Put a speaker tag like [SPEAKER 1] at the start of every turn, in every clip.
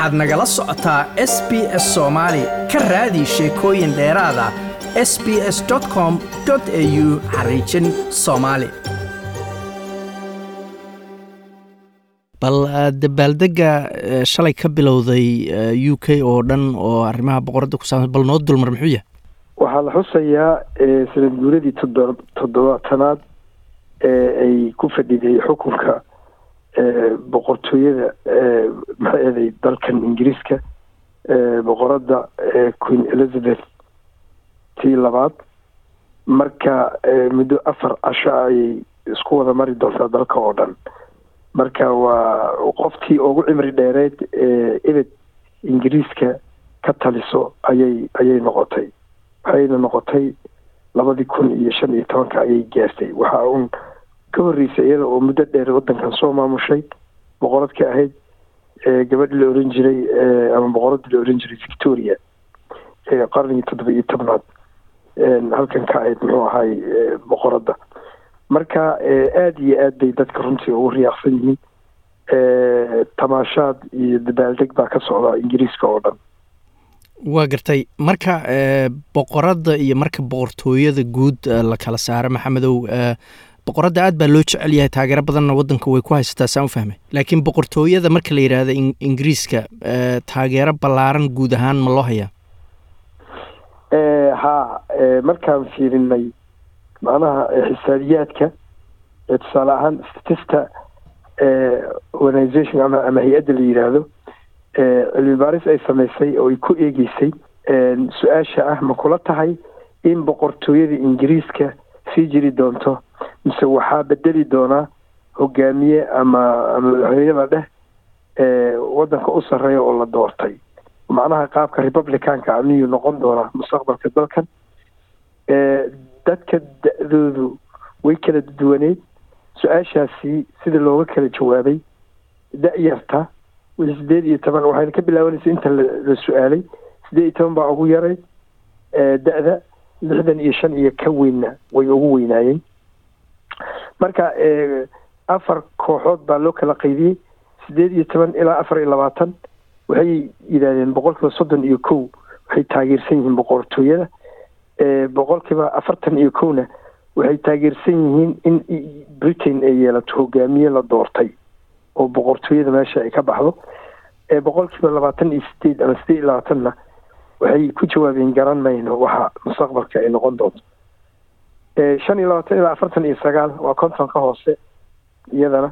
[SPEAKER 1] waxaad nagala socotaa s b s soomaali ka raadi sheekooyin dheeraada s b s com au xariijin soomaali bal dabaaldega shalay ka bilowday u k oo dhan oo arrimaha boqoradda ku saabsan bal noo dulmar muxuu yahay?
[SPEAKER 2] Waxaa la xusayaa sanad guuradii toddobaatanaad ee ay ku fadhiday xukunka boqortooyada maxay eday dalkan ingiriiska boqoradda queen elizabeth tii labaad. Marka muddo afar casho ayay isku wada mari doontaa dalka oo dhan. Marka waa qoftii ugu cimri dheereed ee ebed ingiriiska ka taliso ayay ayay noqotay. Waxayna noqotay labadii kun iyo shan iyo tobanka ayay gaartay. Waxa uun ka horreysay iyada oo muddo dheer waddankan soo maamushay boqoradka ahayd gabadhi la oran jiray ama boqoradii la oran jiray victoria qarnigii toddoba iyo tobnaad halkan ka ahayd muxuu ahay boqoradda. Marka aada iyo aad bay dadka runtii ugu riyaaqsan yihiin tamaashaad iyo dabaaldeg baa ka socda ingiriiska oo dhan.
[SPEAKER 1] Waa gartay. Marka boqoradda iyo marka boqortooyada guud la kala saaro maxamedow boqoradda aad baa loo jecel yahay taageero badanna waddanka way ku haysataa saan u fahmay. Laakiin boqortooyada marka la yidhaahdo ingiriiska taageero ballaaran guud ahaan ma loo hayaa?
[SPEAKER 2] Haa markaan fiirinay macnaha xisaabiyaadka tusaale ahaan statista organization ama ama hay'adda la yidhaahdo cilmi baaris ay samaysay oo ay ku eegeysay su'aasha ah ma kula tahay in boqortooyada ingiriiska sii jiri doonto mise waxaa bedeli doonaa hogaamiye ama madaxweyneba dheh waddanka u sarreeya oo la doortay. Macnaha qaabka republicanka amiyuu noqon doonaa mustaqbalka dalkan dadka da-doodu way kala duwaneyd su'aashaasi sida looga kala jawaabay da-yarta sideed iyo toban waxayna ka bilaabanaysa inta la su'aalay. Sideed iyo toban baa ugu yaray da-da lixdan iyo shan iyo ka weynna way ugu weynaayeen marka afar kooxood baa loo kala qaydiyey sideed iyo toban ilaa afar iyo labaatan. Waxay yidhahdeen boqolkiiba soddon iyo kow. Waxay taageersan yihiin boqortooyada. Boqolkiiba afartan iyo kowna waxay taageersan yihiin in britain ay yeelato hogaamiye la doortay oo boqortooyada meesha ay ka baxdo. Boqolkiiba labaatan iyo sideed ama sideed iyo labaatanna waxay ku jawaabeen garan mayno waxa mustaqbalka ay noqon doonto shan iyo labaatan ilaa afartan iyo sagaal waa konton ka hoose iyadana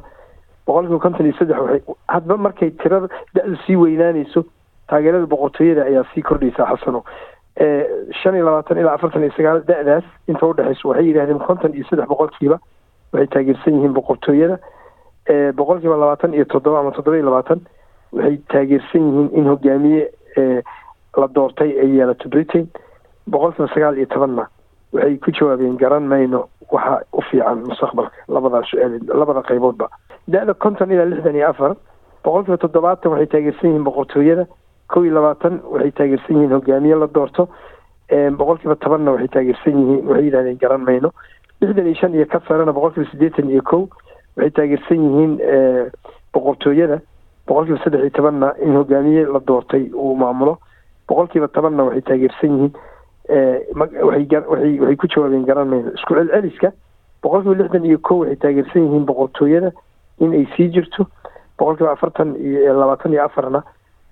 [SPEAKER 2] boqolkiiba konton iyo saddex waxay hadba markay tirada da-du sii weynaanayso taageerada boqortooyada ayaa sii kordhaysaa xasano shan iyo labaatan ilaa afartan iyo sagaal da-daas inta udhexayso waxay yidhahdeen konton iyo saddex boqolkiiba waxay taageersan yihiin boqortooyada. Boqolkiiba labaatan iyo toddoba ama toddoba iyo labaatan waxay taageersan yihiin in hogaamiye la doortay ay yeelato britain. Boqolkiiba sagaal iyo tobanna waxay ku jawaabeen garan mayno waxa u fiican mustaqbalka labadaa su'aal labada qayboodba. Da-da konton ilaa lixdan iyo afar boqolkiiba toddobaatan waxay taageersan yihiin boqortooyada kow iyo labaatan waxay taageersan yihiin hogaamiye la doorto boqolkiiba tobanna waxay taageersan yihiin waxay yidhahdeen garan mayno. Lixdan iyo shan iyo ka sarena boqolkiiba siddeetan iyo kow waxay taageersan yihiin boqortooyada boqolkiiba saddex iyo tobanna in hogaamiye la doortay uu maamulo. Boqolkiiba tobanna waxay taageersan yihiin waxay ku jawaabeen garan mayno. Isku celceliska boqolkiiba lixdan iyo kow waxay taageersan yihiin boqortooyada in ay sii jirto. Boqolkiiba afartan iyo labaatan iyo afarna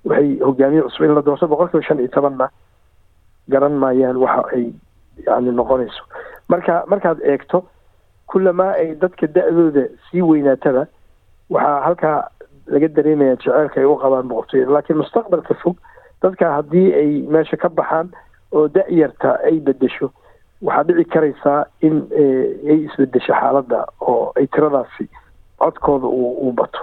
[SPEAKER 2] waxay hogaamiye cusub in la doorto. Boqolkiiba shan iyo tobanna garan maayaan waxa ay yani noqonayso. Marka markaad eegto kulamaa ay dadka da-dooda sii weynaatada waxaa halkaa laga dareemaya jeceelka ay u qabaan boqortooyada laakiin mustaqbalka fog dadka haddii ay meesha ka baxaan oo da-yarta ay bedesho waxaa dhici karaysaa in ay isbedesho xaaladda oo ay tiradaasi codkooda uu bato.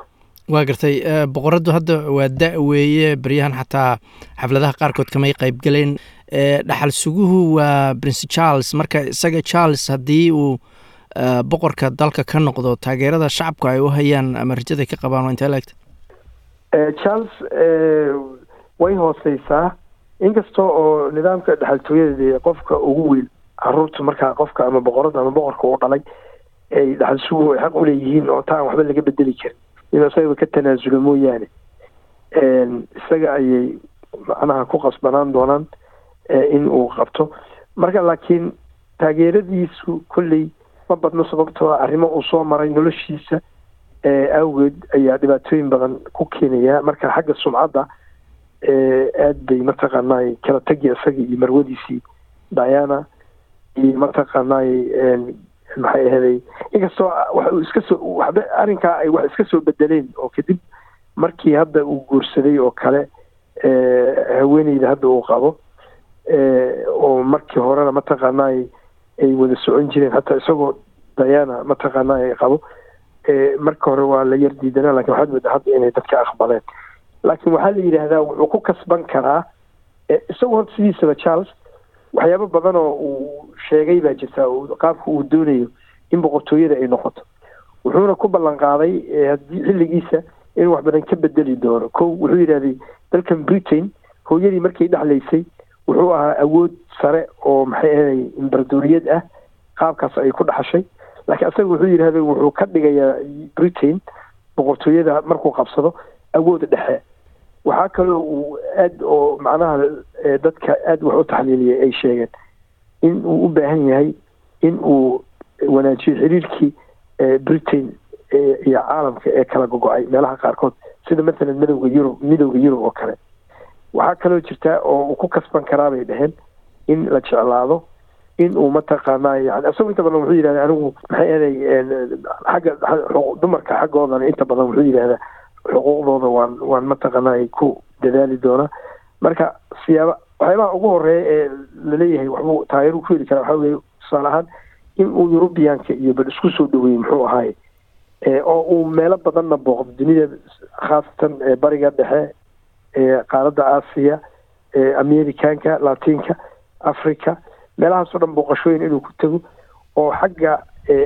[SPEAKER 1] Waa gartay boqoraddu hadda waa da- weeye beryahan xataa xafladaha qaarkood kamay qaybgaleen dhaxal suguhu waa prince charles. Marka isaga charles haddii uu boqorka dalka ka noqdo taageerada shacabku ay u hayaan ama rajaday ka qabaan waa intee laegta
[SPEAKER 2] charles way hooseysaa inkasta oo nidaamka dhexaltooyada qofka ugu weyn carruurta markaa qofka ama boqorada ama boqorka u dhalay ay ay xaq uleeyihiin oo taa aan waxba laga bedeli karin. Inuu isagaba ka tanaasulo mooyaane. Isaga ayay macnaha ku qasbanaan doonaan in uu qabto. Marka laakiin taageeradiisu kolley ma badno sababtoo arrimo uu soo maray noloshiisa awgeed ayaa dhibaatooyin badan ku keenaya. Marka xagga sumcadda aad bay mataqaanay kala tegi isaga iyo marwadiisii diana iyo mataqaanay maxay ahaday inkastoo wax uu iska soo waxba arrinkaa ay wax iska soo bedeleen oo kadib markii hadda uu guursaday oo kale haweeneyda hadda uu qabo oo markii horena mataqaanay ay wada socon jireen hataa isagoo diana mataqaanay ay qabo marka hore waa la yar diidanaa laakiin waxaad moodaa hadda inay dadka aqbaleen laakiin waxaa la yidhaahdaa wuxuu ku kasban karaa isagoo horta sidiisaba charles waxyaabo badan oo uu sheegay baa jirta qaabka uu doonayo in boqortooyada ay noqoto. Wuxuuna ku ballan qaaday haddii xilligiisa inuu wax badan ka bedeli doono. Ko wuxuu yidhahday dalkan britain hooyadii markay dhexlaysay wuxuu ahaa awood sare oo maxay ahaday imbaradoriyad ah qaabkaas ay ku dhaxashay. Laakiin asaga wuxuu yidhahday wuxuu ka dhigayaa britain boqortooyada markuu qabsado awood dhexe waxaa kaloo uu aad oo macnaha dadka aada wax u taxliiliyay ay sheegeen in uu u baahan yahay in uu wanaajiyo xiriirkii britain iyo caalamka ee kala gogo-ay meelaha qaarkood sida mathalan midowga yurub midowga yurub oo kale. Waxaa kaloo jirta oo uu ku kasban karaa bay dheheen in la jeclaado in uu mataqaanaa yani isagu inta badan wuxuu yidhahda anigu maxay eday xagga dumarka xaggoodana inta badan wuxuu yidhahdaa xuquuqdooda waan waan mataqaanaa ku dadaali doonaa. Marka siyaaba waxyaabaha ugu horreeya ee la leeyahay waxbuu taageero ku heli karaa waxaa weye tusaale ahaan in uu yurubiyaanka iyo bal isku soo dhaweeyey muxuu ahaay oo uu meelo badanna booqdo dunida khaasatan bariga dhexe qaaradda aasiya americanka latinka africa meelahaasoo dhan booqashooyin inuu ku tago oo xagga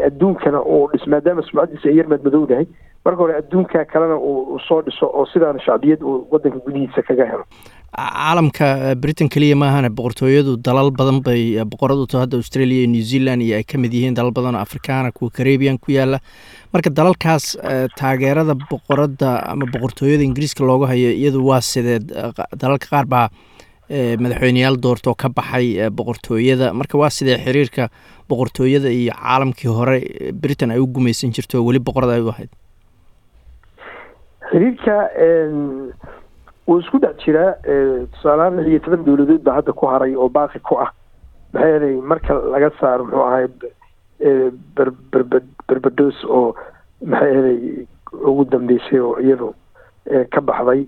[SPEAKER 2] adduunkana uu dhis maadaama sumcadiisa ay yar madmadowdahay marka hore adduunka kalena uu soo dhiso oo sidaana shacbiyad uu wadanka gudihiisa kaga helo.
[SPEAKER 1] Caalamka britain keliya maahane boqortooyadu dalal badan bay boqoradu to hadda australia iyo new zealand iyo ay ka mid yihiin dalal badan oo afrikaana kuwa carabian ku yaalla marka dalalkaas taageerada boqoradda ama boqortooyada ingiriiska looga hayo iyadu waa sideed dalalka qaar baa madaxweyneyaal doortoo ka baxay boqortooyada. Marka waa sidee xiriirka boqortooyada iyo caalamkii hore britain ay u gumaysan jirto weli boqorada ay u ahayd
[SPEAKER 2] xiriirka wuu isku dhex jiraa tusaalehaan lix iyo toban dowladood baa hadda ku haray oo baaqi ku ah. Maxay eday marka laga saaro muxuu ahay berbados oo maxay eday ugu dambeysay oo iyadu ka baxday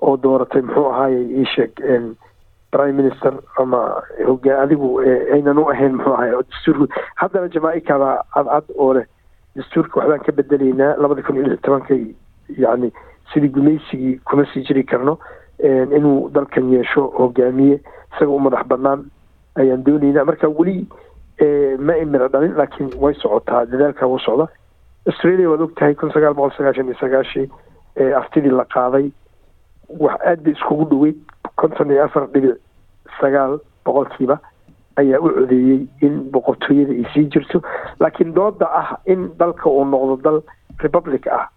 [SPEAKER 2] oo dooratay muxuu ahaaye iisheeg prime minister ama hogaa adigu aynan u ahayn muxuu ahay dastuurku haddana jamaica baa cadcad oo leh dastuurka waxbaan ka bedelaynaa labada kun iyo lix tobanka yacni sidii gumaysigii kuma sii jiri karno inuu dalkan yeesho hogaamiye isaga u madax banaan ayaan doonaynaa marka weli ma imira dhalin laakiin way socotaa dadaalkaa wuu socda. Australia waad og tahay kun sagaal boqol sagaashan iyo sagaashii aftidii la qaaday. Wax aad bay iskugu dhoweyd konton iyo afar dhibic sagaal boqolkiiba ayaa u codeeyey in boqortooyada ay sii jirto. Laakiin dooda ah in dalka uu noqdo dal republic ah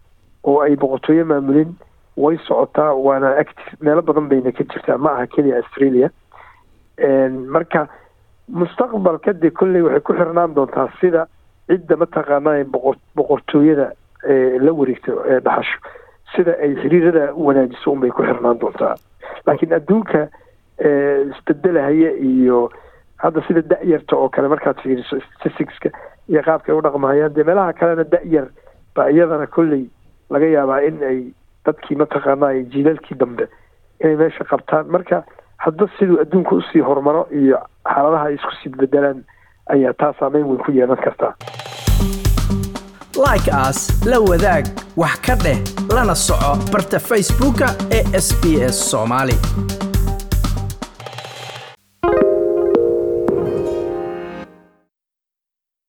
[SPEAKER 2] oo ay boqortooye maamulin way socotaa waana active meelo badan bayna ka jirtaa. Ma aha keliya australia. Marka mustaqbalka dee kolley waxay ku xirnaan doontaa sida cidda mataqaanaa boqor boqortooyada la wareegto ee dhaxasho. Sida ay xiriirada wanaajiso unbay ku xirnaan doontaa. Laakiin adduunka isbedelahaya iyo hadda sida da-yarta oo kale markaad fiiriso statisticska iyo qaabka ay u dhaqmahayaan dee meelaha kalena da-yar baa iyadana kolley laga yaabaa in ay dadkii mataqaanaa jiilalkii dambe inay meesha qabtaan. Marka hadda siduu adduunka u sii horumaro iyo xaaladaha ay isku sii bedelaan ayaa taa saameyn weyn ku yeelan kartaa
[SPEAKER 3] like as la wadaag wax ka dheh lana soco barta facebooka ee sb s soomaali